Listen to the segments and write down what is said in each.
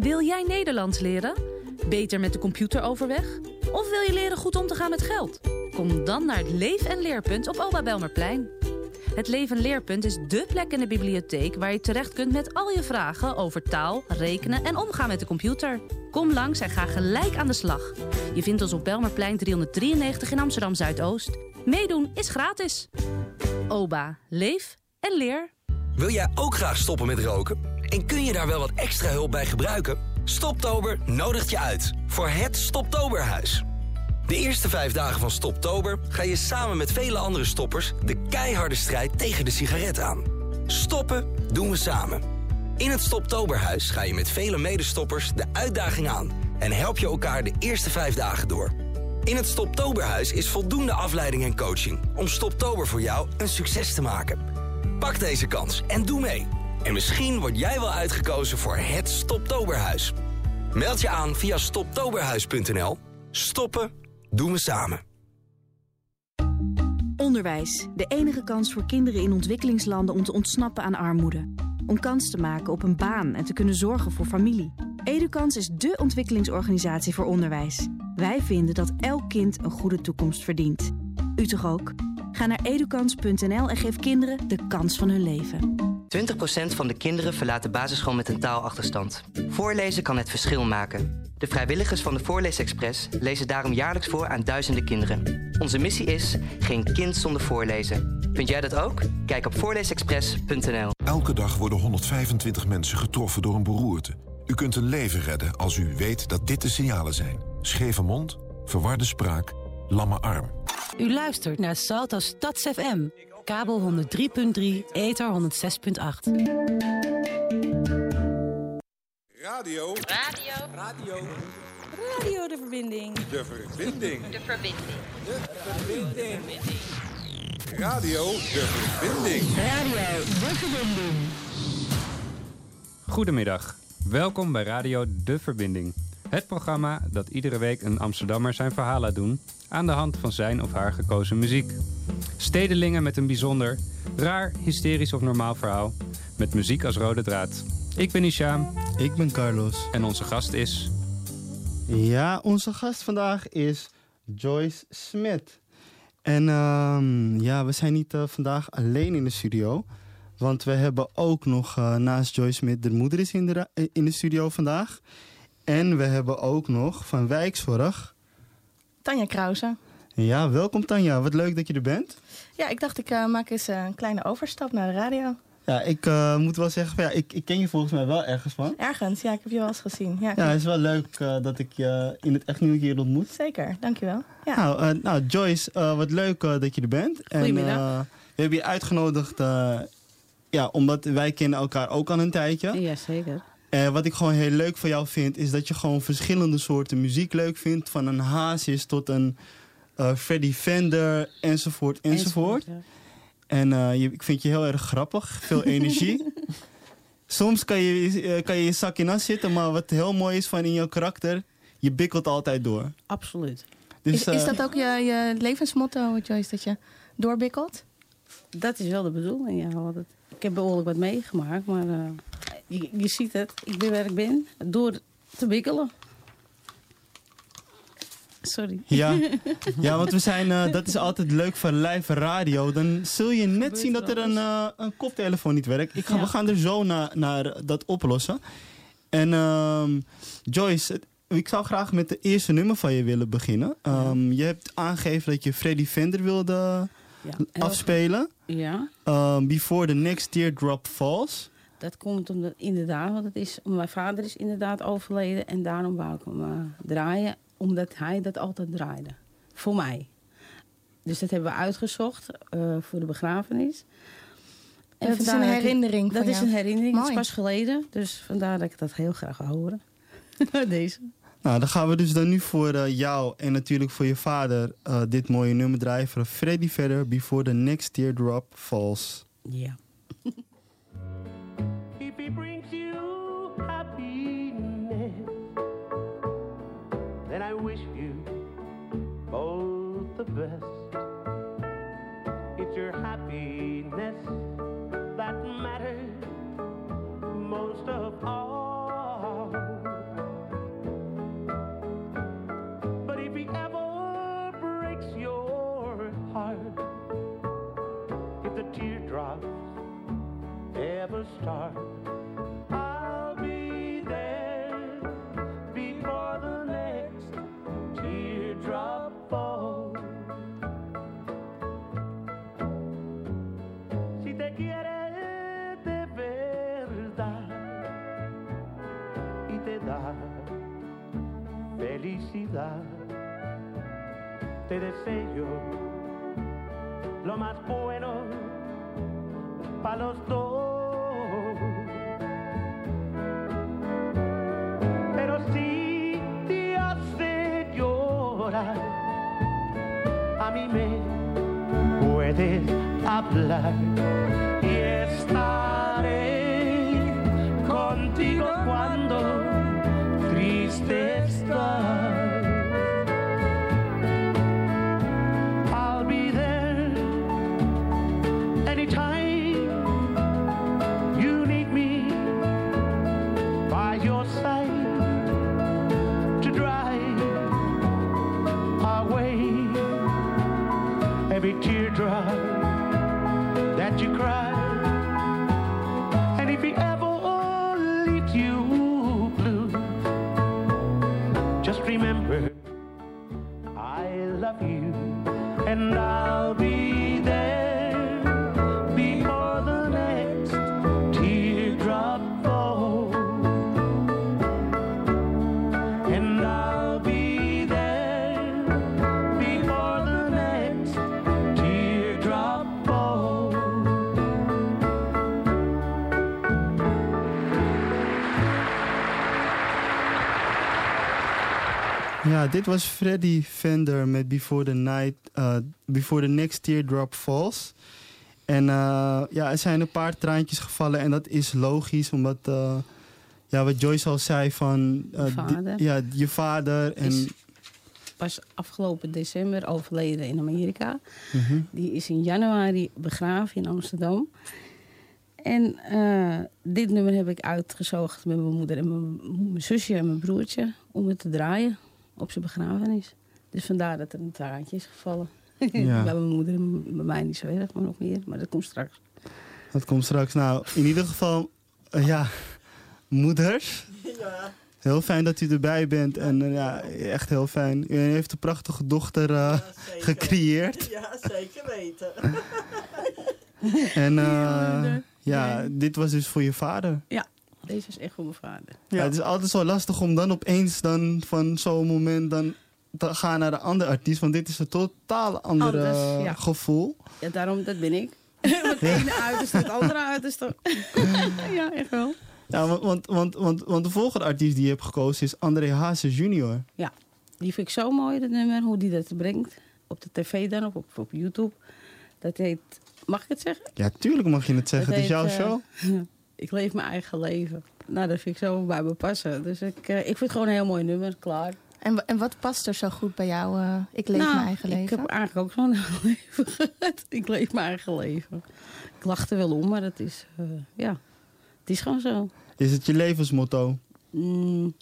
Wil jij Nederlands leren? Beter met de computer overweg? Of wil je leren goed om te gaan met geld? Kom dan naar het Leef- en Leerpunt op Oba Belmerplein. Het Leef- en Leerpunt is dé plek in de bibliotheek waar je terecht kunt met al je vragen over taal, rekenen en omgaan met de computer. Kom langs en ga gelijk aan de slag. Je vindt ons op Belmerplein 393 in Amsterdam Zuidoost. Meedoen is gratis. Oba, leef en leer. Wil jij ook graag stoppen met roken? En kun je daar wel wat extra hulp bij gebruiken? Stoptober nodigt je uit voor het Stoptoberhuis. De eerste vijf dagen van Stoptober ga je samen met vele andere stoppers de keiharde strijd tegen de sigaret aan. Stoppen doen we samen. In het Stoptoberhuis ga je met vele medestoppers de uitdaging aan en help je elkaar de eerste vijf dagen door. In het Stoptoberhuis is voldoende afleiding en coaching om Stoptober voor jou een succes te maken. Pak deze kans en doe mee. En misschien word jij wel uitgekozen voor het Stoptoberhuis. Meld je aan via stoptoberhuis.nl. Stoppen doen we samen. Onderwijs, de enige kans voor kinderen in ontwikkelingslanden om te ontsnappen aan armoede. Om kans te maken op een baan en te kunnen zorgen voor familie. Edukans is dé ontwikkelingsorganisatie voor onderwijs. Wij vinden dat elk kind een goede toekomst verdient. U toch ook? Ga naar edukans.nl en geef kinderen de kans van hun leven. 20% van de kinderen verlaat de basisschool met een taalachterstand. Voorlezen kan het verschil maken. De vrijwilligers van de Voorleesexpress lezen daarom jaarlijks voor aan duizenden kinderen. Onze missie is geen kind zonder voorlezen. Vind jij dat ook? Kijk op voorleesexpress.nl. Elke dag worden 125 mensen getroffen door een beroerte. U kunt een leven redden als u weet dat dit de signalen zijn. Scheve mond, verwarde spraak, lamme arm. U luistert naar Salto Stads FM. Kabel 103.3, ether 106.8. Radio. Radio. Radio. Radio de verbinding. De verbinding. De verbinding. De verbinding. Radio de verbinding. Radio de verbinding. Goedemiddag. Welkom bij Radio De Verbinding. Het programma dat iedere week een Amsterdammer zijn verhaal laat doen... aan de hand van zijn of haar gekozen muziek. Stedelingen met een bijzonder, raar, hysterisch of normaal verhaal... met muziek als rode draad. Ik ben Isham. Ik ben Carlos. En onze gast is... Ja, onze gast vandaag is Joyce Smit. En ehm, ja, we zijn niet eh, vandaag alleen in de studio... Want we hebben ook nog uh, naast Joyce Smit, de moeder is in de, in de studio vandaag. En we hebben ook nog van Wijkzorg... Tanja Krause. Ja, welkom Tanja. Wat leuk dat je er bent. Ja, ik dacht ik uh, maak eens een kleine overstap naar de radio. Ja, ik uh, moet wel zeggen, ja, ik, ik, ken je volgens mij wel ergens van. Ergens, ja, ik heb je wel eens gezien. Ja, ja het is wel leuk dat ik je in het echt nieuwe keer ontmoet. Zeker, dankjewel. Ja. Nou, nou Joyce, wat leuk dat je er bent. Goedemiddag. En, we hebben je uitgenodigd ja, omdat wij kennen elkaar ook al een tijdje. Jazeker. En wat ik gewoon heel leuk van jou vind, is dat je gewoon verschillende soorten muziek leuk vindt. Van een Hazes tot een uh, Freddie Fender, enzovoort, enzovoort. enzovoort ja. En uh, je, ik vind je heel erg grappig, veel energie. Soms kan je, kan je je zak in as zitten, maar wat heel mooi is van in jouw karakter, je bikkelt altijd door. Absoluut. Dus, is, is dat ook je, je levensmotto, Joyce, dat je doorbikkelt? Dat is wel de bedoeling, ja. Ik heb behoorlijk wat meegemaakt, maar uh, je, je, ziet het. Ik ben waar ik ben door te bikkelen. Sorry. Ja, ja want we zijn, uh, dat is altijd leuk van live radio. Dan zul je net zien dat er een, uh, een koptelefoon niet werkt. Ik ga, ja. We gaan er zo naar, naar dat oplossen. En um, Joyce, ik zou graag met de eerste nummer van je willen beginnen. Um, je hebt aangegeven dat je Freddy Fender wilde ja, afspelen. Ja. Um, before the next teardrop falls. Dat komt omdat, inderdaad, want het is, mijn vader is inderdaad overleden. En daarom wou ik hem uh, draaien, omdat hij dat altijd draaide. Voor mij. Dus dat hebben we uitgezocht uh, voor de begrafenis. En dat is een herinnering ik, Dat is een herinnering, dat is pas geleden. Dus vandaar dat ik dat heel graag wil horen. Deze. Nou, dan gaan we dus dan nu voor uh, jou en natuurlijk voor je vader uh, dit mooie nummer draaien van Freddy verder Before the Next Teardrop Falls. Ja. and I wish you both the best. It's your happiness that matters most of all. But if he ever breaks your heart, if the teardrops ever start, te deseo lo más bueno para los dos. Pero si te hace llorar, a mí me puedes hablar and I'll Ja, dit was Freddy Fender met Before the Night, eh, Before the Next Teardrop Falls. En eh, ja, er zijn een paar traantjes gevallen en dat is logisch, omdat eh, ja, wat Joyce al zei van Vader. ja, je vader en Is pas afgelopen december overleden in Amerika. Mhm. Die is in januari begraven in Amsterdam. En dit nummer heb ik uitgezocht met mijn moeder en mijn, mijn zusje en mijn broertje om het te draaien op zijn begrafenis. Dus vandaar dat er een traantje is gevallen. Ja. bij mijn moeder en bij mij niet zo erg, maar nog meer. Maar dat komt straks. dat komt straks. Nou, in ieder geval, eh, ja, moeders. Heel fijn dat u erbij bent en eh, ja, echt heel fijn. U heeft een prachtige dochter eh, gecreëerd. Ja, zeker weten. En eh, ja, dit was dus voor je vader. Ja, deze is echt voor mijn vader. Ja. het is altijd zo lastig om dan opeens dan van zo'n moment dan te gaan naar de andere artiest. Want dit is een totaal ander ja. gevoel. Ja, daarom, dat ben ik. het ene uiterste, het andere uiterste. ja, echt wel. Ja, want, want, want, want, want de volgende artiest die je hebt gekozen is André Hazes junior. Ja, die vind ik zo mooi, dat nummer. Hoe die dat brengt. Op de tv dan, of op, op YouTube. Dat heet... Mag ik het zeggen? Ja, tuurlijk mag je het zeggen. Dat Het is jouw eh, show. Ik leef mijn eigen leven. Nou, dat vind ik zo bij me passen. Dus ik, eh, ik vind het gewoon een heel mooi nummer. Klaar. En, en wat past er zo goed bij jou? eh, ik leef Nou, mijn eigen leven. Ik heb eigenlijk ook zo'n eigen leven gehad. Ik leef mijn eigen leven. Ik lach er wel om, maar het is... eh, ja, het is gewoon zo. Is het je levensmotto? Mm,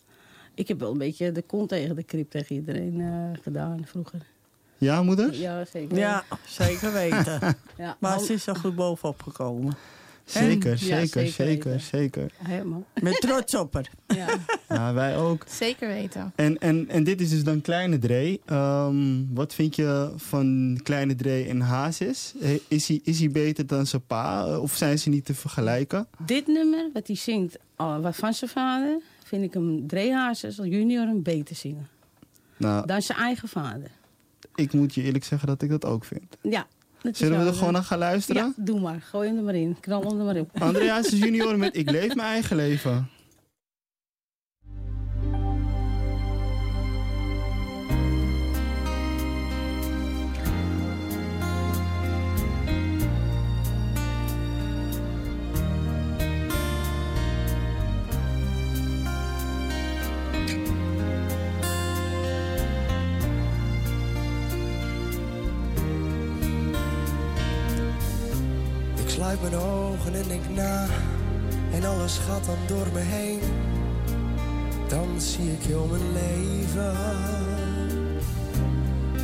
ik heb wel een beetje de kont tegen de krip tegen iedereen eh, gedaan vroeger. Ja, moeder? Ja, zeker. Ja, zeker weten. Ja, Maar ze is er goed bovenop gekomen. Zeker, zeker, zeker zeker. Helemaal. Met trots op haar. Ja. Ja, wij ook. Zeker weten. En, en, en dit is dus dan Kleine Dre. Ehm, wat vind je van Kleine Dre en Hazes? Is hij, is hij beter dan zijn pa? Eh, Of zijn ze niet te vergelijken? Dit nummer, wat hij zingt oh, wat van zijn vader, vind ik hem Drehazes junior een beter zingen. Nou, Dan zijn eigen vader. ik moet je eerlijk zeggen dat ik dat ook vind. Ja. Zullen we er gewoon eh, naar gaan luisteren? Ja, doe maar. Gooi hem er maar in. Knal hem er maar op. André Hazes junior met Ik leef mijn eigen leven. Gaat dan door me heen. Dan zie ik heel mijn leven.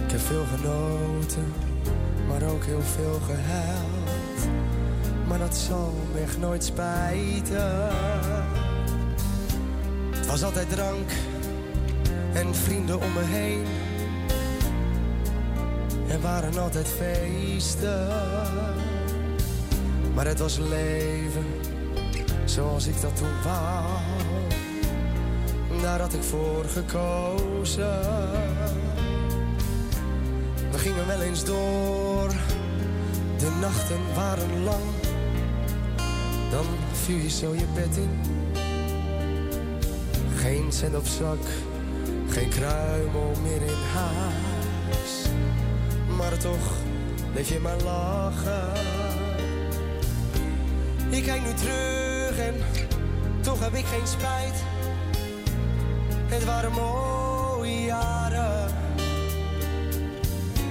Ik heb veel genoten, maar ook heel veel gehuild. maar dat zal me echt nooit spijten. Het was altijd drank en vrienden om me heen. Er waren altijd feesten, maar het was leven zoals ik dat toen wou. Daar had ik voor gekozen. We gingen wel eens door, de nachten waren lang. Dan viel je zo je bed in. Geen cent op zak, geen kruimel meer in huis. Maar toch bleef je maar lachen. Ik kijk nu terug en toch heb ik geen spijt. Het waren mooie jaren.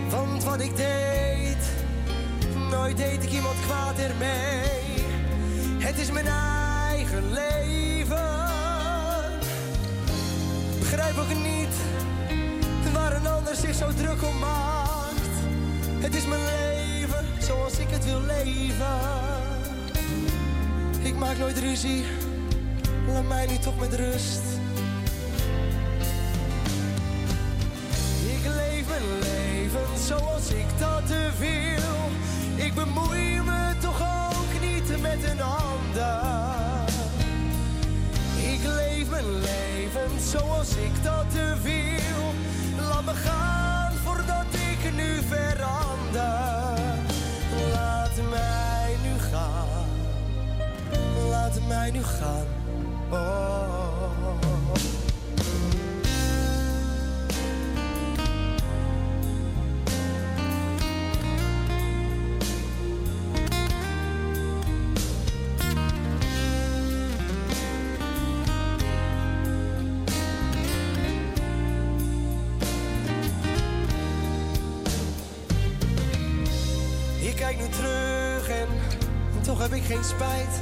Want wat ik deed, nooit deed ik iemand kwaad ermee. Het is mijn eigen leven. Begrijp ook niet waar een ander zich zo druk om maakt. Het is mijn leven zoals ik het wil leven. Ik maak nooit ruzie, laat mij nu toch met rust. Ik leef mijn leven zoals ik dat wil. Ik bemoei me toch ook niet met een ander. Ik leef mijn leven zoals ik dat wil. Laat me gaan voordat ik nu verander. Laat mij nu gaan. Oh. Ik kijk nu terug en toch heb ik geen spijt.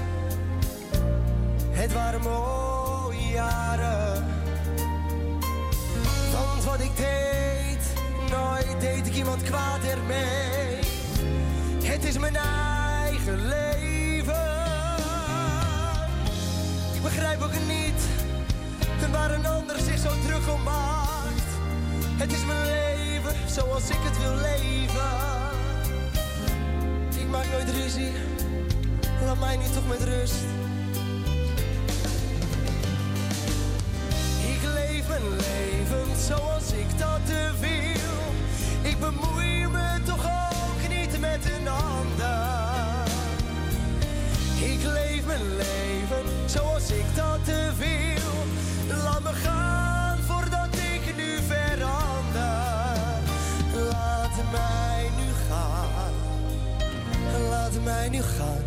Laat mij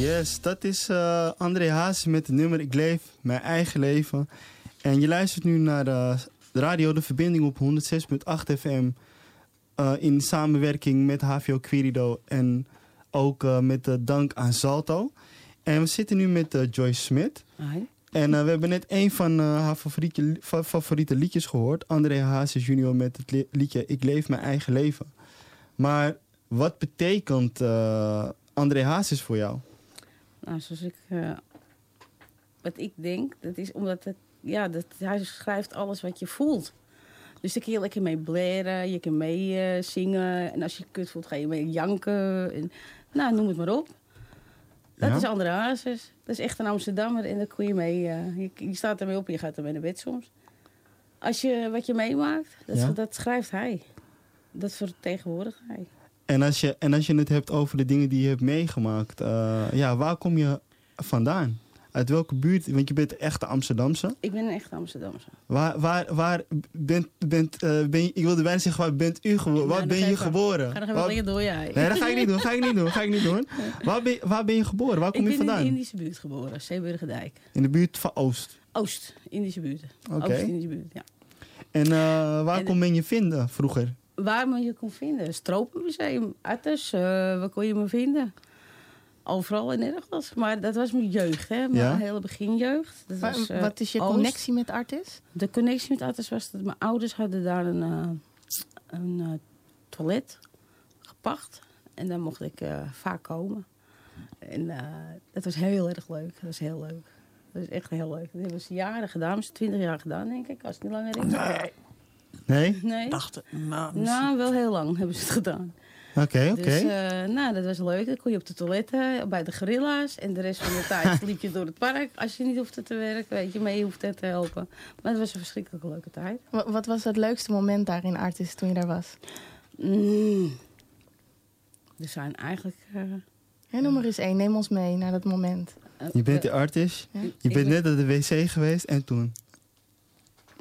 Yes, dat is eh, André Haas met het nummer Ik leef mijn eigen leven. En je luistert nu naar de, de radio De Verbinding op 106.8 FM. eh, in samenwerking met HVO Querido en ook eh, met dank aan Salto. En we zitten nu met eh, Joyce Smit. En eh, we hebben net een van eh, haar favoriete, fa- favoriete liedjes gehoord. André Hazes junior met het li- liedje Ik leef mijn eigen leven. Maar wat betekent eh, André Hazes voor jou? Nou, zoals ik... eh, wat ik denk, dat is omdat het... Ja, dat, hij schrijft alles wat je voelt. Dus daar kun je lekker mee blaren, je kan mee eh, zingen. En als je kut voelt, ga je mee janken. En, nou, noem het maar op. Dat Ja? is André Hazes. Dat is echt een Amsterdammer en daar kun je mee... eh, je, je staat ermee op en je gaat ermee naar bed soms. Als je wat je meemaakt, dat, Ja. dat schrijft hij. Dat vertegenwoordigt hij. En als, je, en als je het hebt over de dingen die je hebt meegemaakt, eh, ja, waar kom je vandaan? Uit welke buurt? Want je bent echt de Amsterdamse. Ik ben een echte Amsterdamse. Waar, waar, waar bent, bent, eh, ben je, ik wilde bijna zeggen, waar bent u geboren? Waar ben je geboren? Ga nog even lekker door, jij. Nee, dat ga ik niet doen, ga ik niet doen, ga ik niet doen. Waar ben, je- waar ben je geboren? Waar kom ik je ben vandaan? in de Indische buurt geboren, Zeeburgerdijk. In de buurt van Oost. Oost, Indische buurt. Oké. Oost-Indische buurt, ja. En eh, waar En- kon men je vinden vroeger? Waar me je kon vinden? Stropenmuseum, Artes, eh, waar kon je me vinden? Overal en nergens. Maar dat was mijn jeugd, hè? Mijn Ja? hele beginjeugd. Dat Maar was, eh, wat is je Oost. connectie met Artis? De connectie met Artes was dat mijn ouders hadden daar een, eh, een toilet gepacht. En daar mocht ik eh, vaak komen. En eh, dat was heel erg leuk. Dat was heel leuk. Dat is echt heel leuk. Dat hebben ze jaren gedaan. Ze twintig jaar gedaan, denk ik. Als het niet langer is. Nee. Nee? Nee? Dacht, nou, Nou, wel heel lang hebben ze het gedaan. Oké, oké. Dus eh, nou, dat was leuk. Dan kon je op de toiletten, bij de gorilla's. En de rest van de tijd liep je door het park. Als je niet hoefde te werken, weet je, mee hoefde te helpen. Maar het was een verschrikkelijk leuke tijd. Wa- Wat was het leukste moment daar in Artis toen je daar was? Mm. Er zijn eigenlijk... eh, Ja, noem maar eens één. Neem ons mee naar dat moment. Je bent de artist. Ja. Je Ik bent ben- net naar de wc geweest en toen.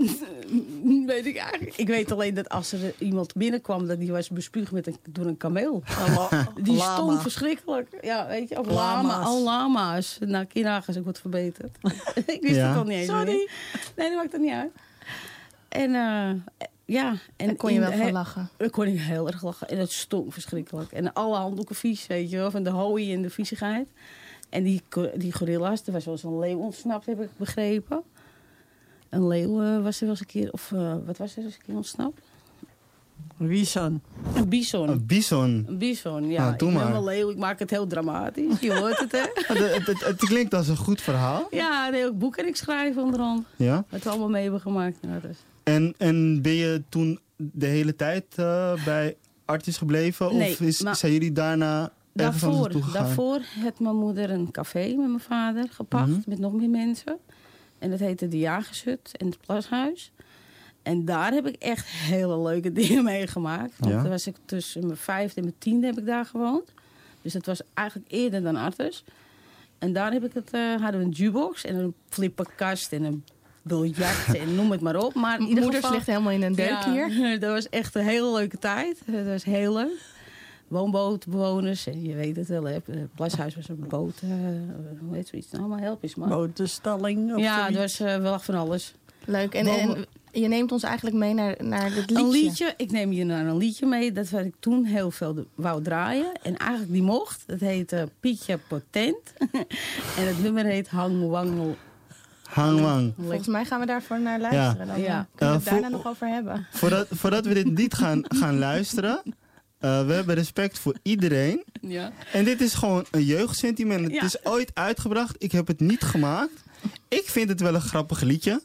weet ik eigenlijk. Ik weet alleen dat als er iemand binnenkwam, dat die was bespuugd met een, door een kameel. Die Lama. stond verschrikkelijk. Ja, weet je, of lama, Lama's. al lama's. Nou, kinderagers ook wat verbeterd. ik wist Ja. het al niet eens Sorry. meer. Nee, dat maakt het niet uit. En eh, ja. En Daar kon je wel de- van lachen. Daar kon ik heel erg lachen. En het stonk verschrikkelijk. En alle handdoeken vies, weet je wel. Van de hooi en de viezigheid. En die, die gorilla's, er was wel zo'n leeuw ontsnapt, heb ik begrepen. Een leeuw eh, was er wel eens een keer, of eh, wat was er eens een keer ontsnapt? Wieson. Een bison. Een bison. Een bison, ja. Nou, doe ik ben wel leeuw, ik maak het heel dramatisch. Je hoort het, hè? Het, het, het, het klinkt als een goed verhaal. Ja, nee, ook boeken en ik schrijf onderhand. Ja. Wat we allemaal mee hebben gemaakt. Ja, dus. En, en ben je toen de hele tijd eh, bij Artis gebleven? Nee, of is, maar- zijn jullie daarna ergens Daarvoor, naartoe gegaan? daarvoor had mijn moeder een café met mijn vader gepakt. Mhm. Met nog meer mensen. En dat heette de Jagershut en het Plashuis. En daar heb ik echt hele leuke dingen meegemaakt. Want Ja. toen was ik tussen mijn vijfde en mijn tiende heb ik daar gewoond. Dus dat was eigenlijk eerder dan Artes. En daar heb ik het, eh, hadden we een jukebox en een flipperkast en een biljart en noem het maar op. Maar in ieder Moeders geval, ligt helemaal in een deuk ja, hier. Dat was echt een hele leuke tijd. Dat was heel leuk. Woonbootbewoners, en je weet het wel, hè. het plashuis was een boot, eh, hoe heet zoiets nou, maar help eens maar. Botenstalling of Ja, zoiets. dat was eh, wel van alles. Leuk. En, en je neemt ons eigenlijk mee naar, naar dit liedje. Een liedje, ik neem je naar een liedje mee, dat wat ik toen heel veel wou draaien. En eigenlijk die mocht, dat heet Pietje Potent. en het nummer heet Hang Wangel. Hangwang. Volgens mij gaan we daarvoor naar luisteren. Dan Ja. eh, kunnen we het voor- daarna nog over hebben. Voordat, voordat we dit niet gaan, gaan luisteren... eh, we hebben respect voor iedereen. Ja. En dit is gewoon een jeugdsentiment. Het Ja. is ooit uitgebracht. Ik heb het niet gemaakt. Ik vind het wel een grappig liedje.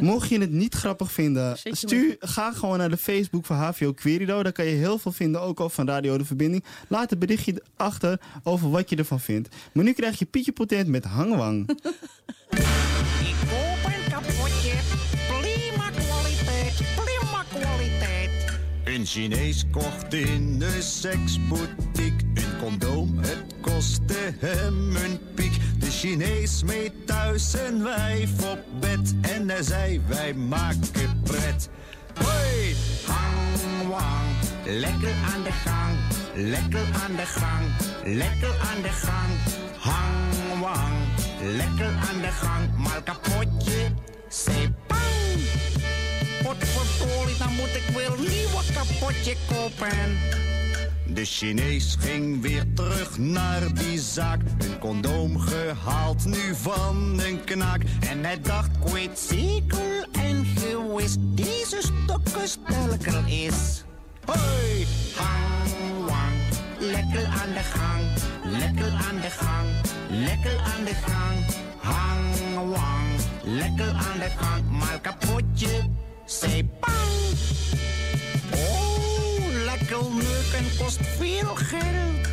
Mocht je het niet grappig vinden, stuur, ga gewoon naar de Facebook van HVO Querido. Daar kan je heel veel vinden, ook al van Radio De Verbinding. Laat een berichtje achter over wat je ervan vindt. Maar nu krijg je Pietje Potent met Hangwang. Een Chinees kocht in de seksboutique een condoom, het kostte hem een piek. De Chinees mee thuis een wijf op bed. En hij zei wij maken pret. Hoi, hang wang, lekker aan de gang, lekker aan de gang, lekker aan de gang. Hang wang, lekker aan de gang, maar kapotje, say ik een nieuwe kapotje kopen. De Chinees ging weer terug naar die zaak. Een condoom gehaald nu van een knaak. En hij dacht, ik weet zeker en gewis, deze stokken sterker is. Hoi, Hang wang, lekker aan de gang, lekker aan de gang, lekker aan de gang. Hang wang, lekker aan de gang, maar kapotje, say bang. Oh, lekker neuken kost veel geld.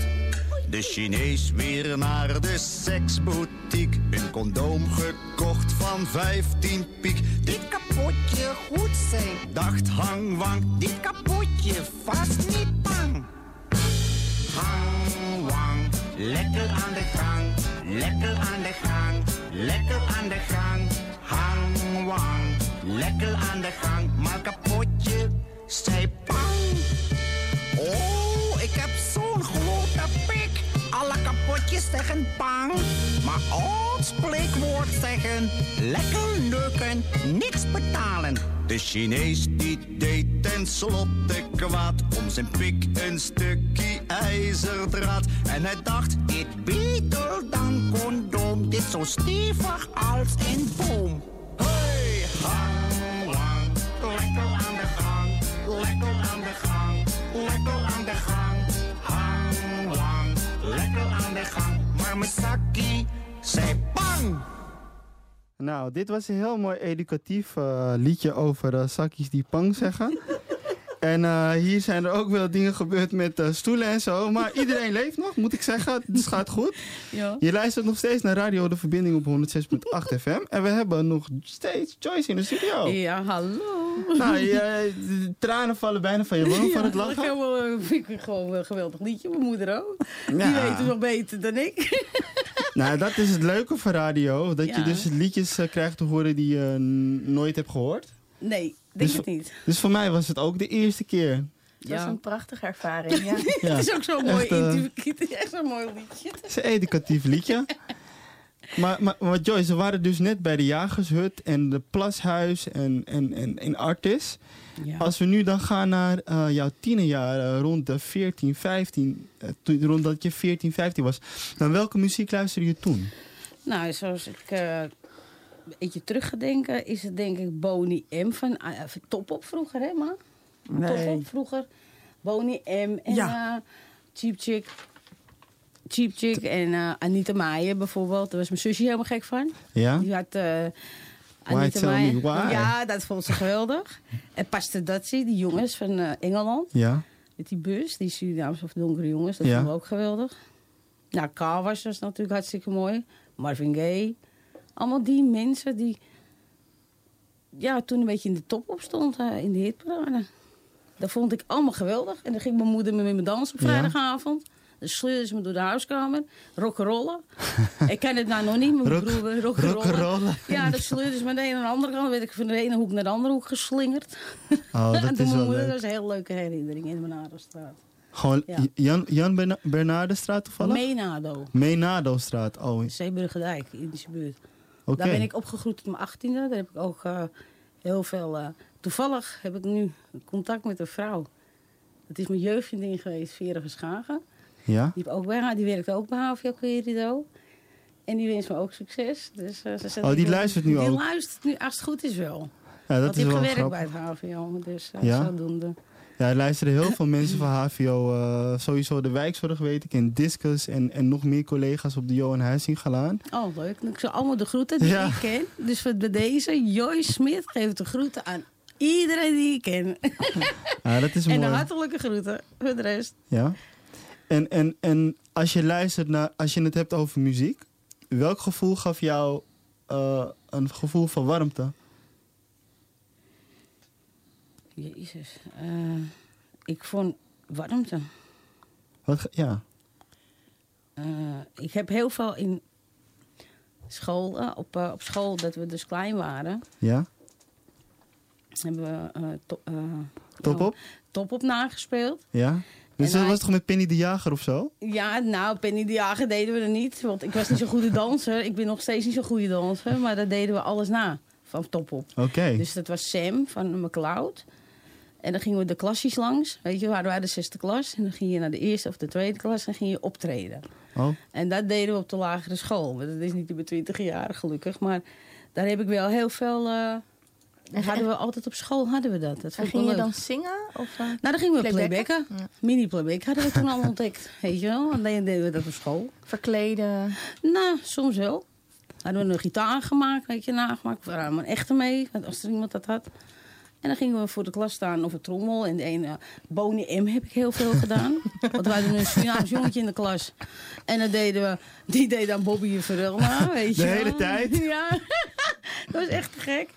De Chinees weer naar de seksboutique. Een condoom gekocht van 15 piek. Dit kapotje goed zijn, Dacht hang wang, dit kapotje vast niet bang. Hang, wang, lekker aan de gang. Lekker aan de gang, lekker aan de gang. Hang, wang, lekker aan de gang. Maar kapotje, zei pang. Zeggen pang. Maar ons spreekwoord zeggen, lekker neuken, niks betalen. De Chinees die deed tenslotte kwaad om zijn pik een stukje ijzerdraad. En hij dacht, Dit beter dan condoom, dit zo stevig als een boom. hey, Hang, wang, lekker aan de gang, lekker aan de gang, lekker aan de gang. Hang, wang, lekker aan de gang. Mijn zakkie zei bang. Nou, dit was een heel mooi educatief eh, liedje over eh, zakjes die pang zeggen. En eh, hier zijn er ook wel dingen gebeurd met eh, stoelen en zo. Maar iedereen leeft nog, moet ik zeggen. Dus het gaat goed. Ja. Je luistert nog steeds naar Radio De Verbinding op 106.8 FM. En we hebben nog steeds Joyce in de studio. Ja, hallo. Nou, je, de tranen vallen bijna van je wangen van het lachen. Eh, vind ik gewoon een geweldig liedje. Mijn moeder ook. Die weet het nog beter dan ik. Nou, dat is het leuke van radio. Dat je dus liedjes eh, krijgt te horen die je nooit hebt gehoord. Nee, denk Dus- het niet. Dus voor mij was het ook de eerste keer. Dat is een prachtige ervaring, ja. Ja. Het is ook zo'n mooi, Echt, eh, intu- het is echt zo'n mooi liedje. Het is een educatief liedje. Maar, maar, maar Joyce, we waren dus net bij de Jagershut en de Plashuis en, en, en, en Artis. Ja. Als we nu dan gaan naar eh, jouw tienerjaren, rond de 14, 15, eh, toen, rond dat je 14, 15 was. Dan welke muziek luisterde je toen? Nou, zoals ik eh, een beetje terug ga denken, is het denk ik Boney M van, uh, van Top Op vroeger, hè, ma? Nee. Top Op vroeger. Boney M en Ja. eh, Cheap Chick. Cheap Chick en eh, Anita Meijer bijvoorbeeld. Daar was mijn zusje helemaal gek van. Ja? Die had eh Anita? Ja, dat vond ze geweldig. en Pastadazzi, die jongens van Engeland. Ja? Met die bus, die Surinaamse of donkere jongens. Dat Ja. vonden we ook geweldig. Nou, Car was dus natuurlijk hartstikke mooi. Marvin Gaye. Allemaal die mensen die... Ja, toen een beetje in de top op stond eh, in de hitparade. Dat vond ik allemaal geweldig. En dan ging mijn moeder met me dansen op vrijdagavond. Dan sleurde ze me door de huiskamer. Rock'n'rollen. ik ken het nou nog niet, mijn Rock- broer rock'n'rollen. rock'n'rollen. Ja, dan sleurde ze me de ene naar de andere kant. Dan werd ik van de ene hoek naar de andere hoek geslingerd. Oh, dat en is mijn moeder, leuk. dat was een hele leuke herinnering in de Benarenstraat. Gewoon Ja. Jan, Jan Berna- Bernardenstraat toevallig? Menado. Meenado-straat. Oh, Zeeburgerdijk, in die buurt. Daar ben ik opgegroeid op mijn achttiende. Daar heb ik ook eh, heel veel... eh, toevallig heb ik nu contact met een vrouw. Dat is mijn jeugdvriendin geweest, Vera Verschagen. Ja? Die, heb ook bij die werkt ook bij HVO Querido. En die wenst me ook succes. Dus, eh, ze Oh, die ik luistert nu die ook? luistert nu, als het goed is wel. Ja, dat Want is die wel heeft gewerkt grappig. bij het HVO. Dus uh, Ja? zodoende. Ja, er luisteren heel veel mensen van HVO. eh, sowieso de wijkzorg weet ik. En Discus en, en nog meer collega's op de Johan Huizingalaan. Oh, leuk. Ik zal allemaal de groeten die Ja. ik ken. Dus voor bij deze, Joyce Smit geeft de groeten aan iedereen die ik ken. Ja, dat is en de hartelijke groeten voor de rest. Ja. En, en, en als je luistert naar, als je het hebt over muziek, welk gevoel gaf jou eh, een gevoel van warmte? Jezus. eh, ik vond warmte. Wat, ja. Eh, ik heb heel veel in school, eh, op, op school, dat we dus klein waren, Ja? hebben we to- Top oh, op? top op nagespeeld. Ja? Dus dat was toch met Penny de Jager of zo? Ja, nou, Penny de Jager deden we er niet. Want ik was niet zo'n goede danser. Ik ben nog steeds niet zo'n goede danser. Maar daar deden we alles na. Van top op. Oké. Dus dat was Sam van McLeod. En dan gingen we de klasjes langs. Weet je, waren wij de zesde klas. En dan ging je naar de eerste of de tweede klas en ging je optreden. Oh. En dat deden we op de lagere school. Dat is niet bij 20 jaar gelukkig. Maar daar heb ik wel heel veel... eh, dat hadden we altijd op school hadden we dat. dat En ging je dan zingen? Of, eh, Nou, dan gingen we playbacken? playbacken. Ja. Mini-playback hadden we toen al ontdekt. Weet je wel? En dan deden we dat op school. Verkleden? Nou, soms wel. Hadden we een gitaar gemaakt, weet je, nagemaakt. We hadden een echte mee, want als er iemand dat had. En dan gingen we voor de klas staan of een trommel. En de ene, Boney M heb ik heel veel gedaan. Want we hadden een Surinaams jongetje in de klas. En dan deden we, die deed dan Bobby en Verel weet je De wel. hele tijd? Ja, dat was echt gek.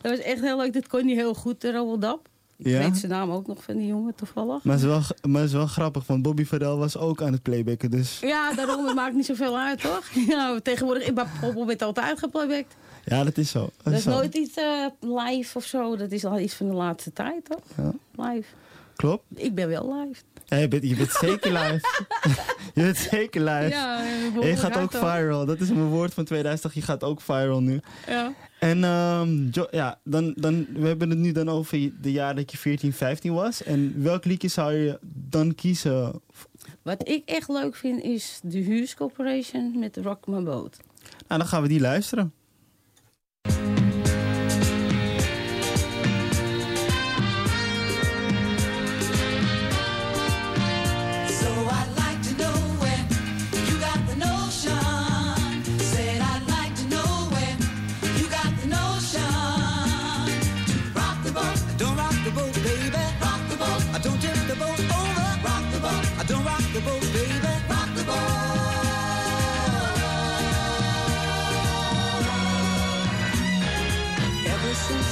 Dat was echt heel leuk. Dat kon hij heel goed, de Robeldap. Ik Ja? weet zijn naam ook nog van die jongen, toevallig. Maar het, is wel, maar het is wel grappig, want Bobby Farrell was ook aan het playbacken. Dus Ja, daarom, het maakt niet zoveel uit, toch? Ja, tegenwoordig, ik ben werd altijd geplaybacked. Ja, dat is zo. Dat, Dat is zo. nooit iets eh, live of zo. Dat is al iets van de laatste tijd, toch? Ja. Live. Klopt. Ik ben wel live. Ja, je, bent, je bent zeker live. je bent zeker live. Ja, En je gaat ook viral. Dat is mijn woord van 2080. Je gaat ook viral nu. Ja. En ehm, ja, dan, dan, we hebben het nu dan over de jaren dat je 14, 15 was. En welk liedje zou je dan kiezen? Wat ik echt leuk vind is de Hues Corporation met Rock My Boat. Nou, dan gaan we die luisteren.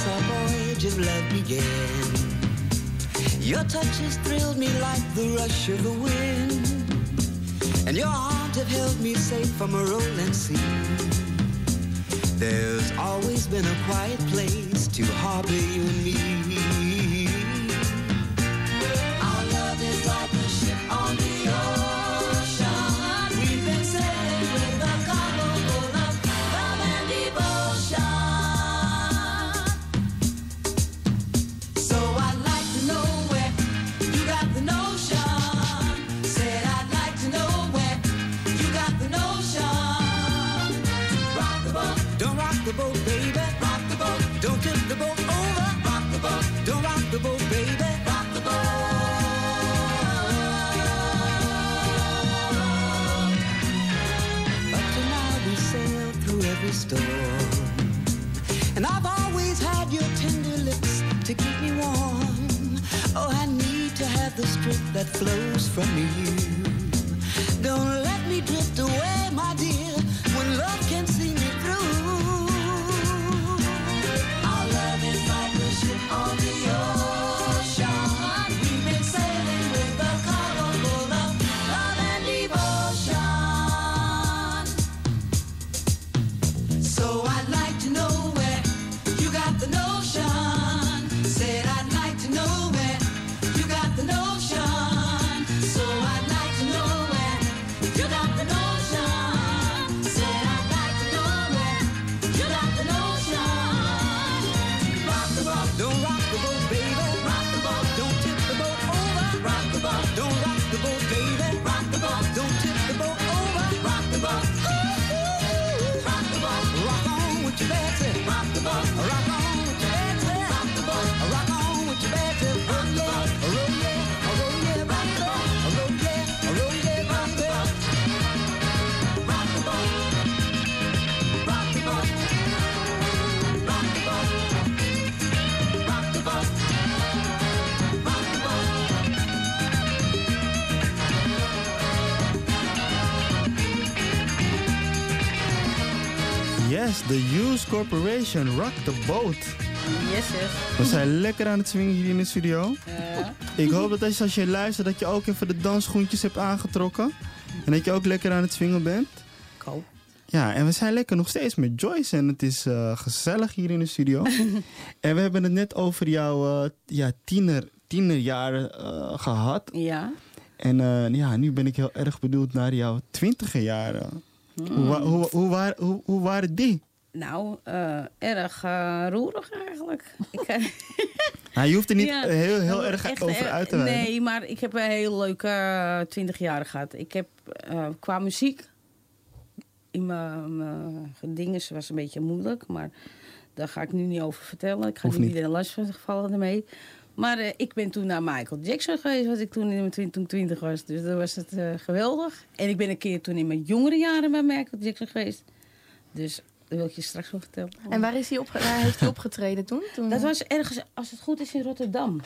Our voyage of love began, your touch has thrilled me like the rush of the wind, and your arms have held me safe from a rolling sea. There's always been a quiet place to harbor you and me. Storm. And I've always had your tender lips to keep me warm. Oh, I need to have the strength that flows from you. Yes, the Hughes Corporation, Rock the Boat. Yes, yes. We zijn lekker aan het swingen hier in de studio. Ja. Ik hoop dat als, als je luistert dat je ook even de dansschoentjes hebt aangetrokken. En dat je ook lekker aan het swingen bent. Ja, en we zijn lekker nog steeds met Joyce en het is eh, gezellig hier in de studio. en we hebben het net over jouw eh, ja, tiener, tienerjaren eh, gehad. Ja. En ja, nu ben ik heel erg benieuwd naar jouw twintiger jaren. Hoe, hoe, hoe, waar- hoe, hoe waren die? Nou, eh, erg eh, roerig eigenlijk. Ik, eh, Nou, je hoeft er niet Ja, heel, heel erg echt, over eh, uit te wijden. Nee, maar ik heb een heel leuke twintig jaar gehad. Ik heb qua muziek... In mijn dingen was een beetje moeilijk, maar daar ga ik nu niet over vertellen. Ik ga niet iedereen last van vallen ermee. Maar eh, ik ben toen naar Michael Jackson geweest, wat ik toen in mijn twin- toen 20 was. Dus dat was het eh, geweldig. En ik ben een keer toen in mijn jongere jaren bij Michael Jackson geweest. Dus dat wil ik je straks wel vertellen. En waar, is hij opge- waar heeft hij opgetreden toen? toen Dat was ergens, als het goed is, in Rotterdam.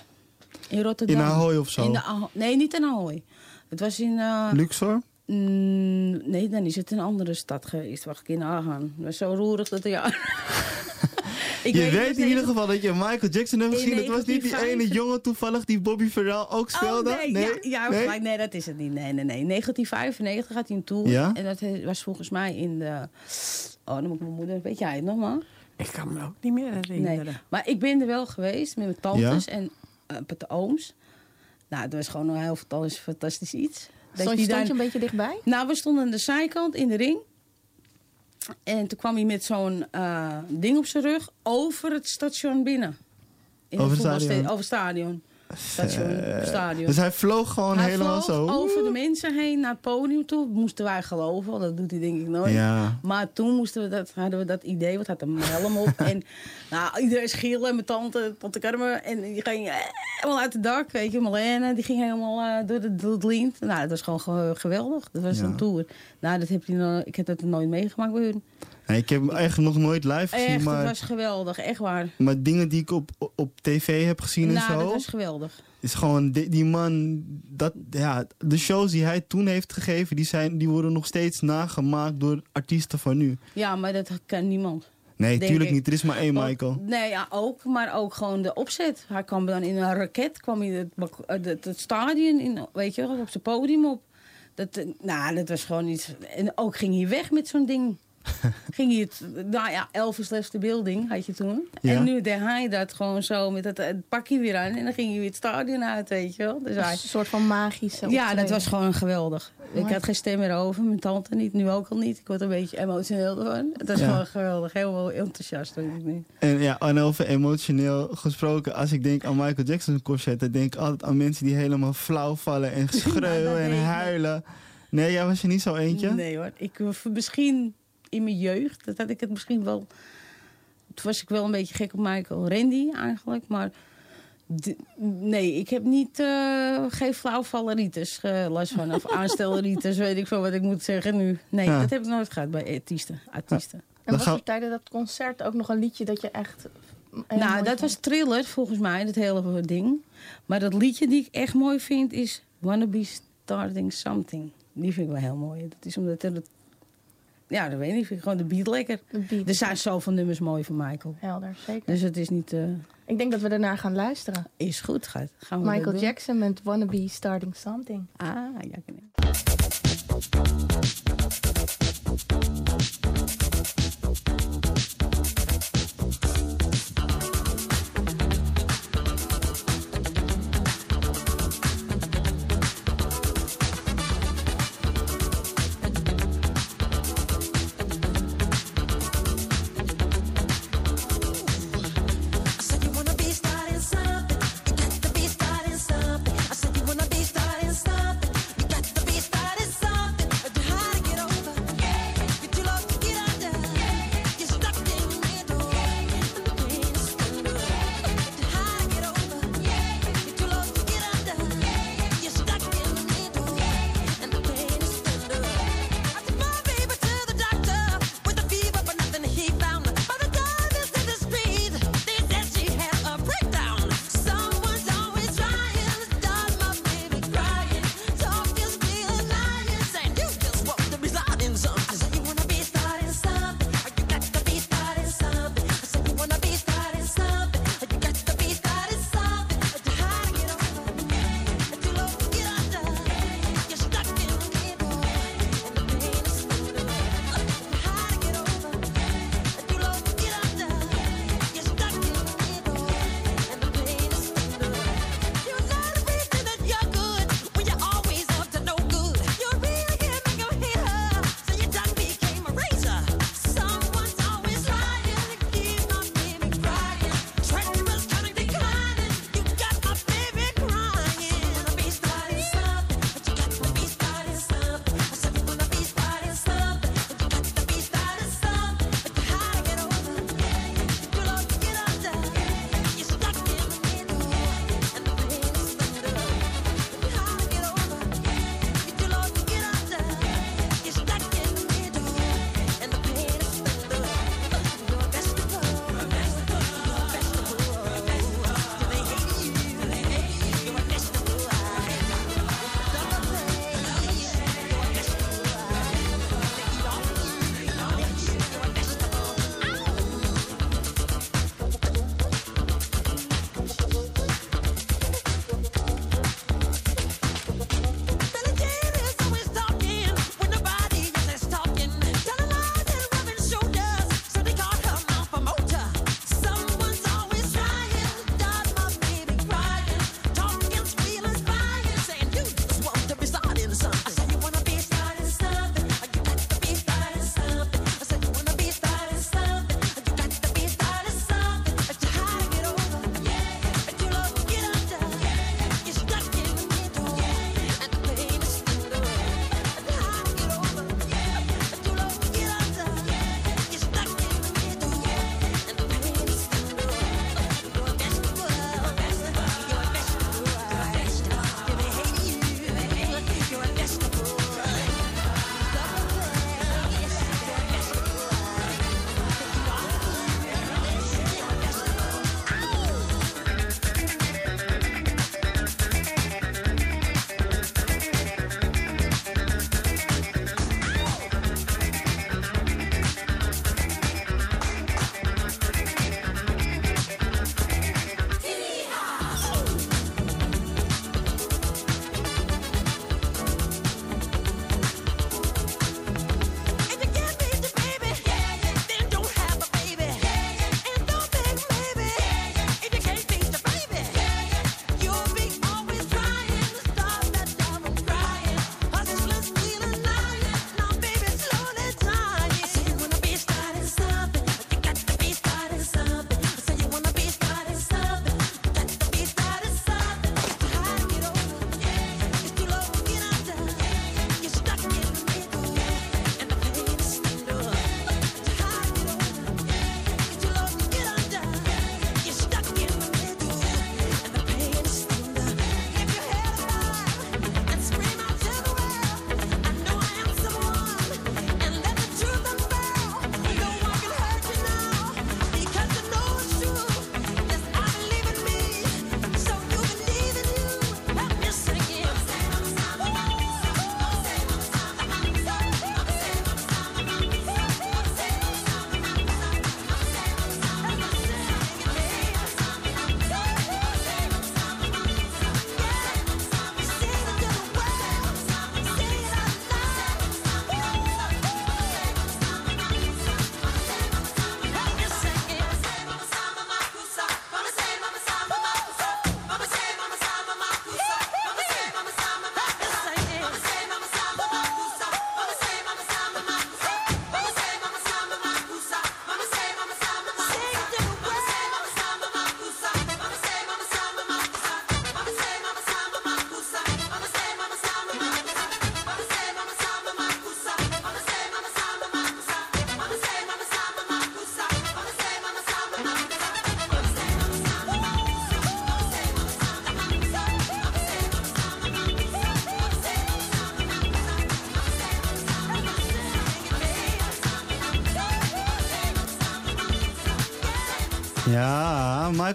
In Rotterdam. In Ahoy of zo? In de Aho- nee, niet in Ahoy. Het was in... eh, Luxor? mm, nee, dan is het een andere stad geweest. Wacht, ik in Agan. Het was zo roerig dat ja. Ik je weet weet in ieder geval dat je Michael Jackson hebt gezien. Het was niet die 1955 ene jongen toevallig die Bobby Farrell ook speelde. Oh, nee, ja, ja Nee? nee, dat is het niet. Nee, nee, nee. 1995 gaat hij een tour. Ja? En dat was volgens mij in de... Oh, dan moet ik mijn moeder... Weet jij het nog, man? Ik kan me ook niet meer herinneren. Nee. Maar ik ben er wel geweest met mijn tantes en uh, met de ooms. Nou, het was gewoon een heel fantastisch, fantastisch iets. Dat Stond, die stond daar- je een beetje dichtbij? Nou, we stonden aan de zijkant in de ring. En toen kwam hij met zo'n eh, ding op zijn rug over het station binnen. In Over het stadion? Over het stadion. Station, Eh, stadion. Dus hij vloog gewoon Hij helemaal vloog zo. over de mensen heen naar het podium toe. Moesten wij geloven, want dat doet hij denk ik nooit. Ja. Maar toen moesten we dat, hadden we dat idee, wat had een helm op. en nou, iedereen schreeuwde, mijn tante, tante Carmen. En die ging eh, helemaal uit het dak, weet je. Marlene, die ging helemaal eh, door, de, door het lint. Nou, dat was gewoon ge- geweldig. Dat was Ja. een tour. Nou, dat heb je, nog- ik heb dat nooit meegemaakt bij hun. Nee, ik heb hem eigenlijk nog nooit live gezien, Echt, maar, dat was geweldig, echt waar. maar dingen die ik op, op tv heb gezien en nou, zo. dat was geweldig. is gewoon die, die man. Dat, ja, de shows die hij toen heeft gegeven, die, zijn, die worden nog steeds nagemaakt door artiesten van nu. Ja, maar dat kan niemand. Nee, tuurlijk ik. niet. Er is maar één Michael. Nee, ja, ook. Maar ook gewoon de opzet. Hij kwam dan in een raket, kwam het, bak- eh, het, het stadion in, weet je, op zijn podium op. Dat, eh, nou, dat was gewoon iets. En ook ging hij weg met zo'n ding. ging hij het, nou ja, Elvis left the building had je toen. Ja. En nu deed hij dat gewoon zo met het, het pakje weer aan. En dan ging hij weer het stadion uit, weet je wel. Dus hij, Een soort van magische ja, dat was gewoon geweldig. Ik had geen stem meer over, mijn tante niet, nu ook al niet. Ik word een beetje emotioneel ervan. Het was Ja. gewoon geweldig, helemaal enthousiast. Weet ik niet. En ja, en over emotioneel gesproken, als ik denk aan Michael Jackson concert, dan denk ik altijd aan mensen die helemaal flauw vallen en schreeuwen en huilen. Nee, jij was er niet zo eentje? Nee hoor, ik, misschien in mijn jeugd, dat had ik het misschien wel... Toen was ik wel een beetje gek op Michael Randy eigenlijk, maar... nee, ik heb niet... eh, geen flauwvalleritis uh, last van, of aanstelritis, weet ik veel wat ik moet zeggen nu. Nee, Ja. dat heb ik nooit gehad bij artiesten. artiesten. En was er tijdens dat concert ook nog een liedje dat je echt... heel Nou, dat vond? was Thriller volgens mij, dat hele ding. Maar dat liedje die ik echt mooi vind is Wanna Be Starting Something. Die vind ik wel heel mooi. Dat is omdat het... Ja, dat weet ik niet. Vind ik gewoon de beat lekker. Er zijn zoveel nummers mooi van Michael. Helder, zeker. Dus het is niet... eh, Ik denk dat we daarna gaan luisteren. Is goed, gaat. Gaan we Michael? Jackson met Wanna Be Starting Something. Ah, ja. ik.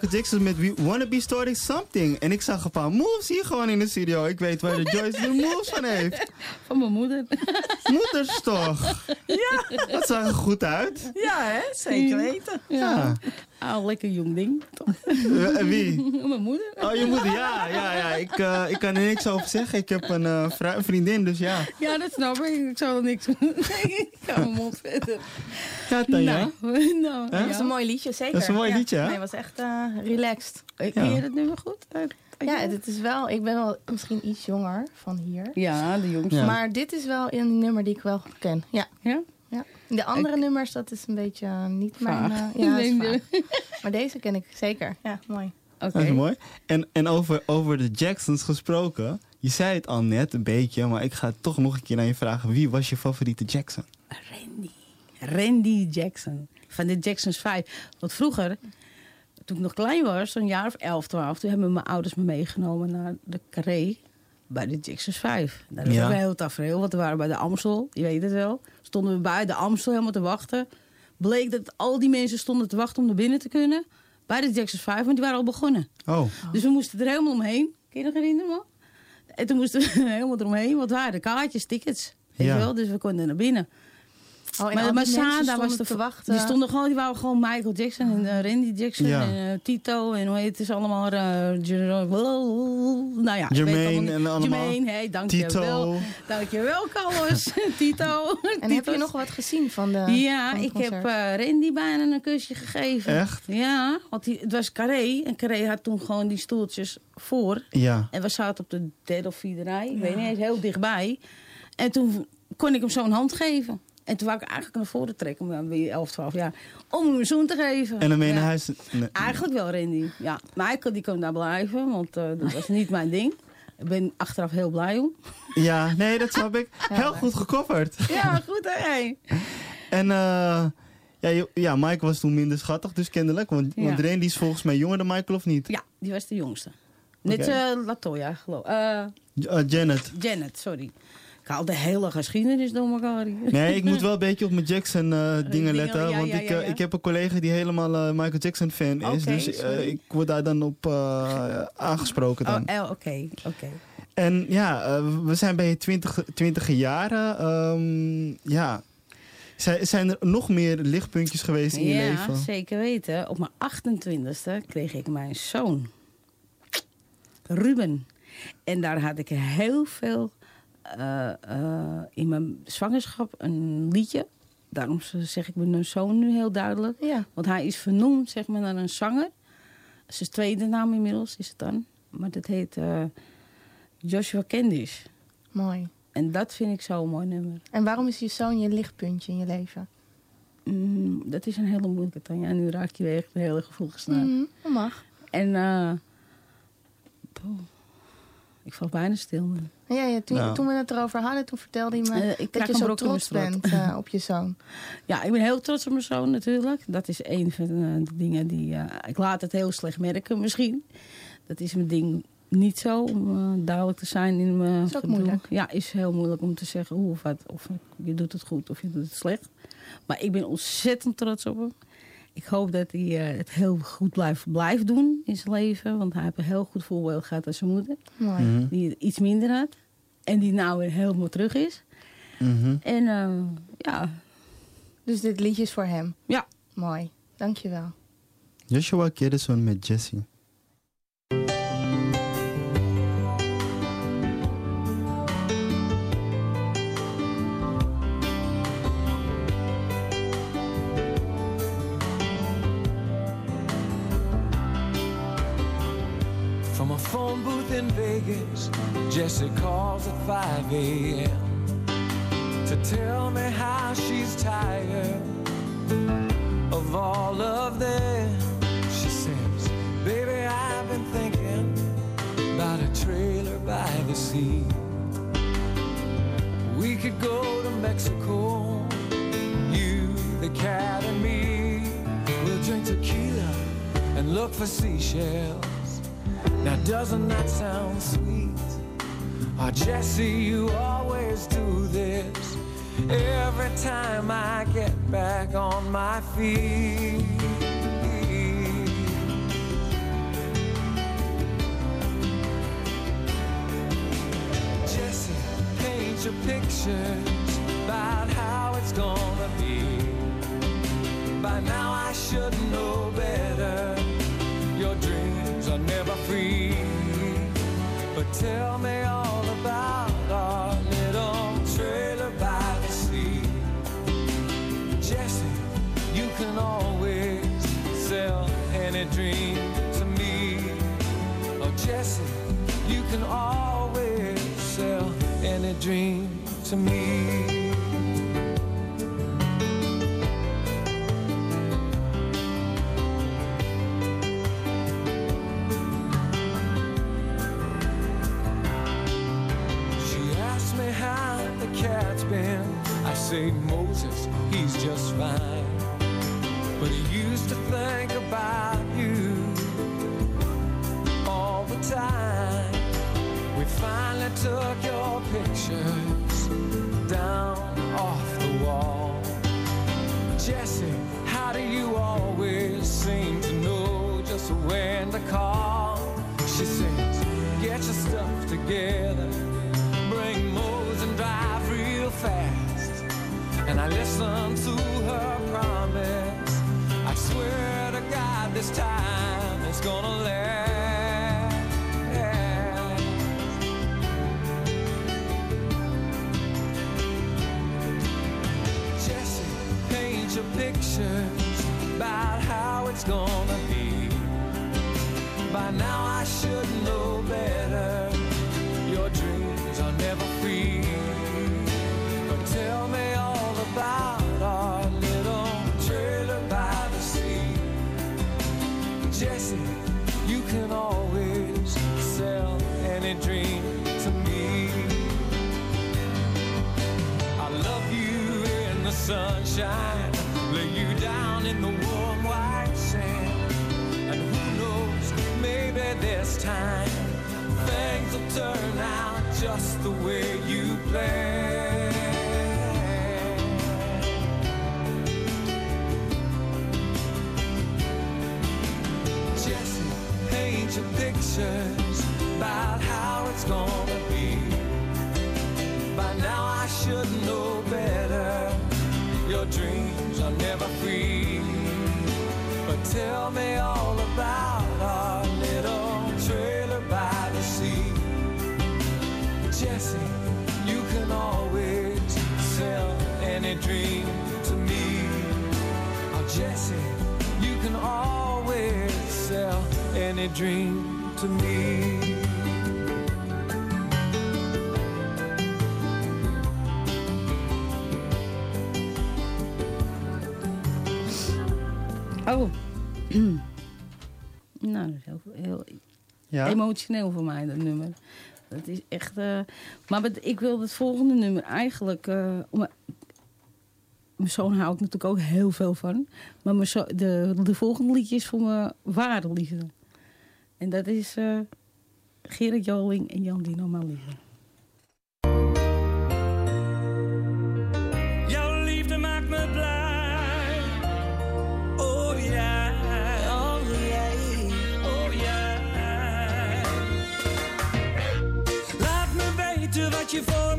Michael Jackson met We Wanna Be Starting Something. En ik zag een paar moves hier gewoon in de studio. Ik weet waar de Joyce de moves van heeft. Van mijn moeder. Moeders toch? Ja. Dat zag er goed uit. Ja, hè? Zeker weten. Ja. Ah, lekker jong ding. Toch? Eh, En wie? Mijn moeder. Oh, je moeder, ja, ja, ja. Ik, eh, ik kan er niks over zeggen. Ik heb een eh, vrou- vriendin, dus ja. Ja, dat snap ik. Ik zou er niks doen. ik ga mijn mond verder. Ja. Nou, nou? Dat is een mooi liedje, zeker. Dat is een mooi Ja. liedje, hè? Nee, het was echt eh, relaxed. Ken je het nummer goed? Ja, het is wel... Ik ben wel misschien iets jonger van hier. Ja, de jongste. Ja. Maar dit is wel een nummer die ik wel ken. Ja. Ja? ja. De andere nummers, dat is een beetje niet mijn... Eh, ja, dat is Nee, vaag. Maar deze ken ik zeker. Ja, mooi. Oké. Dat is mooi. En, en over, over de Jacksons gesproken. Je zei het al net een beetje, maar ik ga toch nog een keer aan je vragen. Wie was je favoriete Jackson? Randy. Randy Jackson. Van de Jacksons 5. Want vroeger, toen ik nog klein was, zo'n jaar of 11, 12, toen hebben mijn ouders me meegenomen naar de Carré bij de Jacksons 5. Daar was Ja. een heel tafereel, want we waren bij de Amstel, je weet het wel. Stonden we bij de Amstel helemaal te wachten. Bleek dat al die mensen stonden te wachten om naar binnen te kunnen. Bij de Jacksons 5, want die waren al begonnen. Oh. Dus we moesten er helemaal omheen. Kun je nog herinneren, man? En toen moesten we helemaal eromheen, want waren de kaartjes, tickets. Weet Ja. je wel? Dus we konden naar binnen. Oh, maar Sada was de te wachten. Die stonden gewoon, die waren gewoon Michael Jackson en eh, Randy Jackson Ja. en eh, Tito en hoe heet het is allemaal. eh Jerome- nou ja, Jermaine en allemaal. Jermaine, hey, dankjewel. Tito. Dankjewel, Carlos. Tito. En heb je nog wat gezien van de Ja, van het ik heb concert? eh, Randy bijna een kusje gegeven. Echt? Ja, want die, het was Carré. En Carré had toen gewoon die stoeltjes voor. Ja. En we zaten op de derde of vierde rij. Ik weet niet eens, heel dichtbij. En toen kon ik hem zo'n hand geven. En toen wou ik eigenlijk naar voren trekken, maar ben je 11, 12 jaar, om hem een zoen te geven. En dan ben je Ja. naar huis... Nee. Eigenlijk wel, Randy. Ja, Michael die kon daar blijven, want eh, dat was niet mijn ding. Ik ben achteraf heel blij om. Ja, nee, dat snap ik. Heel goed gecoverd. Ja, goed hè. En eh, ja, ja, Mike was toen minder schattig, dus kennelijk. Want, Ja. want Randy is volgens mij jonger dan Michael, of niet? Ja, die was de jongste. Net Oké. eh, Latoya, geloof eh, Janet. Janet, sorry. Haal de hele geschiedenis door elkaar. Nee, ik moet wel een beetje op mijn Jackson eh, dingen dingen, letten. ja, want ja, ik, ja, eh, ja. ik heb een collega die helemaal eh, Michael Jackson fan is. Dus eh, ik word daar dan op eh, aangesproken Oh, dan. eh, oké, oké. En ja, eh, we zijn bij je twintig, twintige jaren. Ehm, ja. Zijn, zijn er nog meer lichtpuntjes geweest in je ja, leven? zeker weten. Op mijn 28e kreeg ik mijn zoon. Ruben. En daar had ik heel veel eh, eh, in mijn zwangerschap een liedje. Daarom zeg ik mijn zoon nu heel duidelijk. Ja. Want hij is vernoemd zeg maar, naar een zanger. Zijn tweede naam inmiddels is het dan. Maar dat heet eh, Joshua Candice. Mooi. En dat vind ik zo'n mooi nummer. En waarom is je zoon je lichtpuntje in je leven? Mm, dat is een hele moeilijke, Tanja. En nu raak je weer echt een hele. Mhm, dat mag. En eh, ik val bijna stil. man. Ja, ja, toen, Nou. toen we het erover hadden, toen vertelde hij me Eh, ik dat je zo trots bent eh, op je zoon. Ja, ik ben heel trots op mijn zoon natuurlijk. Dat is een van eh, de dingen die... eh, ik laat het heel slecht merken misschien. Dat is mijn ding niet zo, om eh, duidelijk te zijn in mijn Is ook gedoe. moeilijk. Ja, is heel moeilijk om te zeggen hoe of wat. Of je doet het goed of je doet het slecht. Maar ik ben ontzettend trots op hem. Ik hoop dat hij eh, het heel goed blijft, blijft doen in zijn leven. Want hij heeft een heel goed voorbeeld gehad aan zijn moeder. Mooi. Mhm. Die het iets minder had. En die nou weer helemaal terug is. Mhm. En eh, ja, Dus dit liedje is voor hem? Ja. Mooi. Dankjewel. Joshua Kiddison met Jesse. Vegas, Jesse calls at 5 a.m. to tell me how she's tired of all of them. She says, Baby, I've been thinking about a trailer by the sea. We could go to Mexico, you, the cat, and me. We'll drink tequila and look for seashells. Now doesn't that sound sweet? Oh Jesse, you always do this every time I get back on my feet. Jesse, paint your pictures about how it's gonna be. By now I should know. Dream to me. She asked me how the cat's been. I say, Moses, he's just fine. But he used to think about you all the time. We finally took pictures down off the wall. Jesse, how do you always seem to know just when to call? She says, get your stuff together, bring Mose and drive real fast. And I listen to her promise. I swear to God, this time it's gonna last. It's gonna be. By now I should know better. Your dreams are never free. But tell me all about our little trailer by the sea. Jesse, you can always sell any dream to me. I love you in the sunshine, turn out just the way you planned. Jesse, paint your pictures about how it's gonna be. By now I should know better. Your dreams are never free. But tell me all any dream to me. Oh. nou, dat is heel, heel Ja? emotioneel voor mij, dat nummer. Dat is echt... eh, maar ik wil het volgende nummer eigenlijk... eh, om, mijn zoon hou ik natuurlijk ook heel veel van. Maar mijn zo- de, de volgende liedje is voor mijn ware liefde. En dat is eh Gerrit Joling en Jan Dino Malise. Jouw liefde maakt me blij. Oh ja, oh ja, oh ja. Laat me weten wat je voor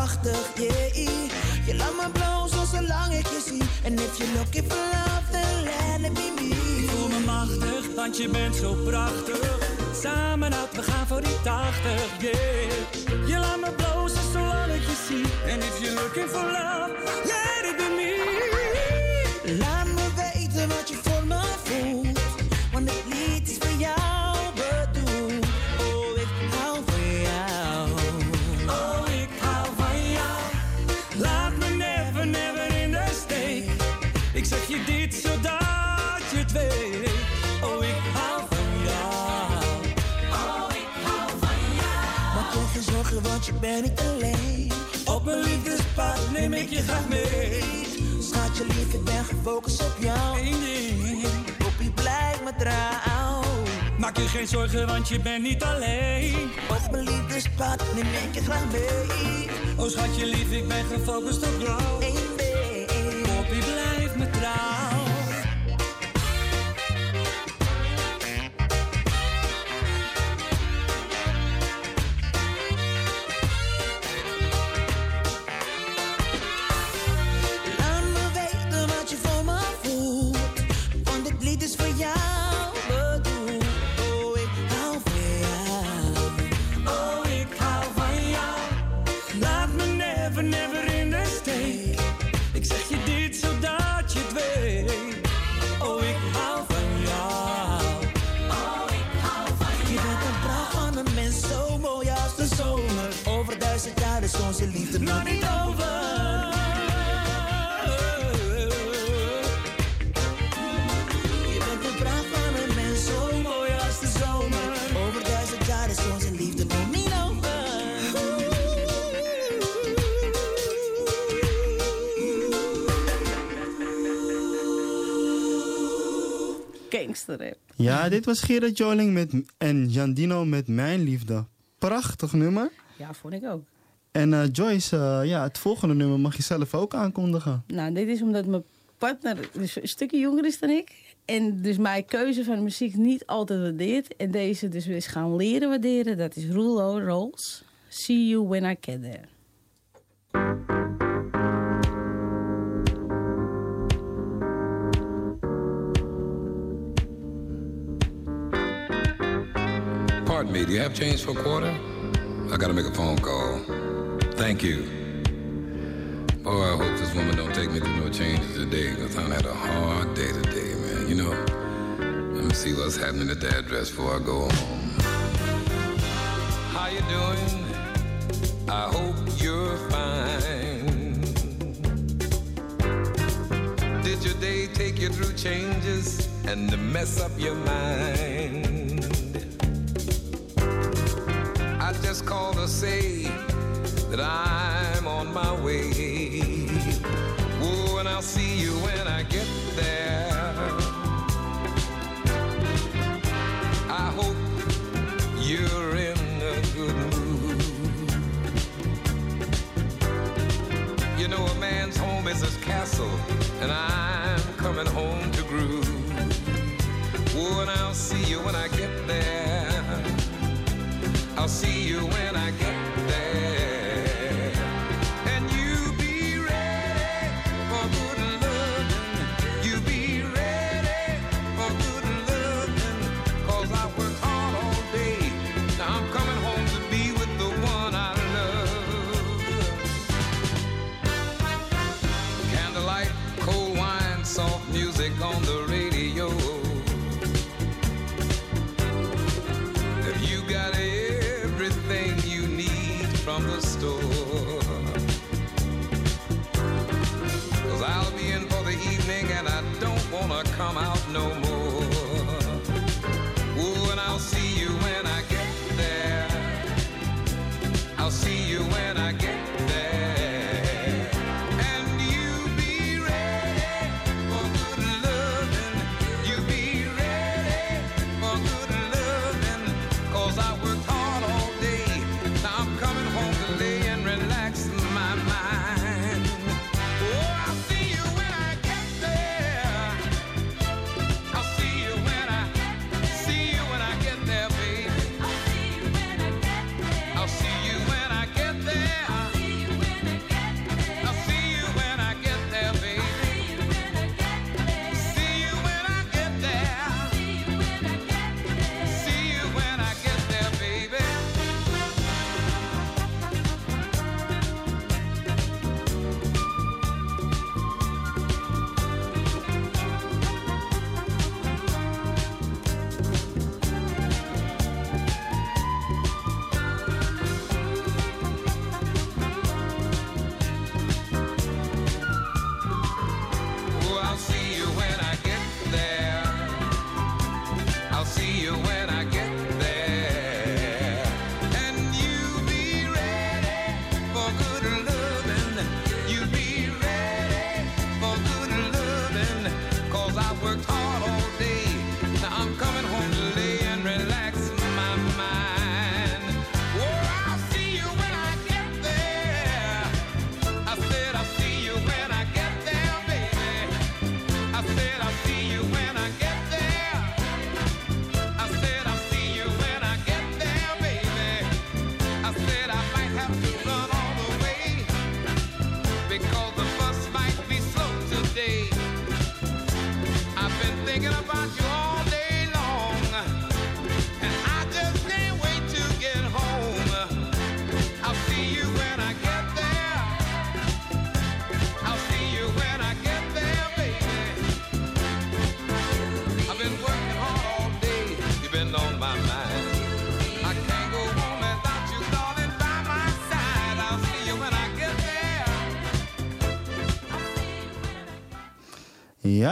voor die 80, yeah. Je laat me blozen zolang ik je zie. En if you're looking for love, then let it be me. Ik voel me machtig, want je bent zo prachtig. Samen uit, we gaan voor die 80, yeah. Je laat me blozen zolang ik je zie. En if you're looking for love, let je bent niet alleen. Op mijn liefdespad neem ik je graag mee. Schatje lief, ik ben gefocust op jou. Eén ding. Poppie, blijf me trouw. Maak je geen zorgen, want je bent niet alleen. Op mijn liefdespad neem ik je graag mee. Oh schatje lief, ik ben gefocust op jou. Eén Ja, dit was Gerard Joling met, en Jandino met Mijn Liefde. Prachtig nummer. Ja, vond ik ook. En eh, Joyce, eh, ja, het volgende nummer mag je zelf ook aankondigen. Nou, dit is omdat mijn partner dus een stukje jonger is dan ik. En dus mijn keuze van muziek niet altijd waardeert. En deze dus weer is gaan leren waarderen. Dat is Rulo Rolls. See you when I get there. Pardon me, do you have change for a quarter? I gotta make a phone call. Thank you. Oh, I hope this woman don't take me through no changes today, because I had a hard day today, man. You know, let me see what's happening at the address before I go home. How you doing? I hope you're fine. Did your day take you through changes and mess up your mind? I just called to say that I'm on my way. Oh, and I'll see you when I get there. I hope you're in a good mood. You know, a man's home is his castle, and I'm coming home to groove. Oh, and I'll see you when I get there. I'll see you when I no more.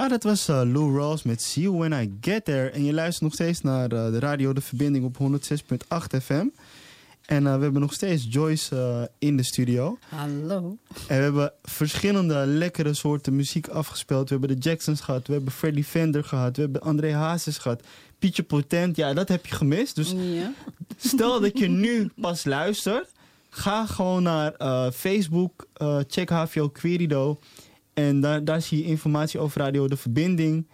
Ja, dat was eh, Lou Rawls met See You When I Get There. En je luistert nog steeds naar eh, de radio De Verbinding op 106.8 FM. En eh, we hebben nog steeds Joyce in de studio. Hallo. En we hebben verschillende lekkere soorten muziek afgespeeld. We hebben de Jacksons gehad, we hebben Freddie Fender gehad, we hebben André Hazes gehad. Pietje Potent, ja, dat heb je gemist. Dus Ja. stel dat je nu pas luistert, ga gewoon naar Facebook, check HVO Querido. En daar, daar zie je informatie over Radio De Verbinding.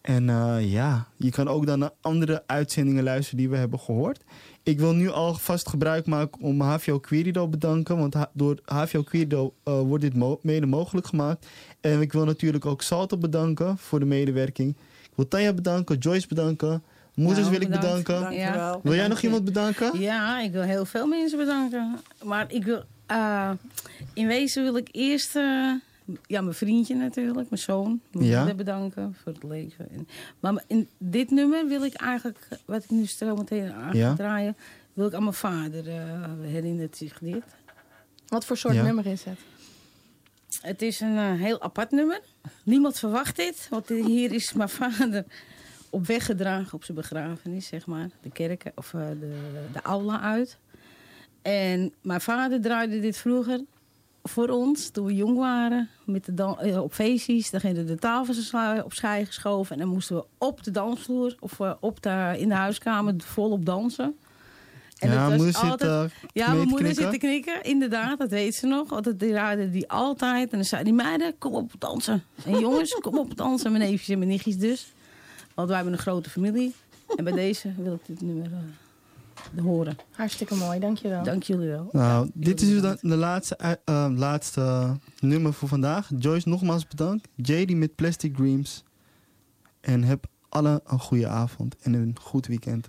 En eh, ja, je kan ook dan naar andere uitzendingen luisteren die we hebben gehoord. Ik wil nu alvast gebruik maken om HVO Querido bedanken. Want ha- door HVO Querido eh, wordt dit mo- mede mogelijk gemaakt. En ik wil natuurlijk ook Salto bedanken voor de medewerking. Ik wil Tanja bedanken, Joyce bedanken. Moeders Nou, wil ik bedankt. bedanken. Ja. Wil jij nog iemand bedanken? Ja, ik wil heel veel mensen bedanken. Maar ik wil, eh, in wezen wil ik eerst eh, ja, mijn vriendje natuurlijk, mijn zoon, mijn Ja. moeder bedanken voor het leven. En, maar in dit nummer wil ik eigenlijk, wat ik nu stel meteen aan Ja. draaien, wil ik aan mijn vader eh herinnert zich dit. Wat voor soort Ja. nummer is het? Het is een eh, heel apart nummer. Niemand verwacht dit, want hier is mijn vader op weg gedragen op zijn begrafenis, zeg maar. De kerk of eh, de, de aula uit. En mijn vader draaide dit vroeger voor ons toen we jong waren. Met de dan- eh, op feestjes, dan gingen de tafels opzij geschoven. En dan moesten we op de dansvloer of eh, op de, in de huiskamer volop dansen. En Ja, dat was moeder zit, altijd- eh, ja, mijn moeder zit te knikken, inderdaad, dat weet ze nog. Want die draaide die altijd. En dan zei die meiden, kom op dansen. En jongens, kom op dansen. Mijn neefjes en mijn nichtjes dus. Want wij hebben een grote familie. En bij deze wil ik dit nummer eh, horen. Hartstikke mooi, dankjewel. Dank jullie wel. Nou, dit is dus dan de laatste, eh, laatste nummer voor vandaag. Joyce, nogmaals bedankt. JD met Plastic Dreams. En heb allen een goede avond en een goed weekend.